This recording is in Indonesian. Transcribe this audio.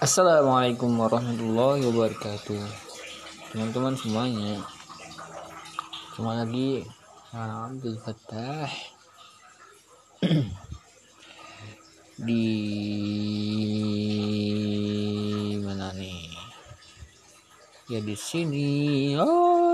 Assalamualaikum warahmatullahi wabarakatuh. Teman-teman semuanya cuma lagi Abdul Fatah di mana nih? Ya di sini. Oh.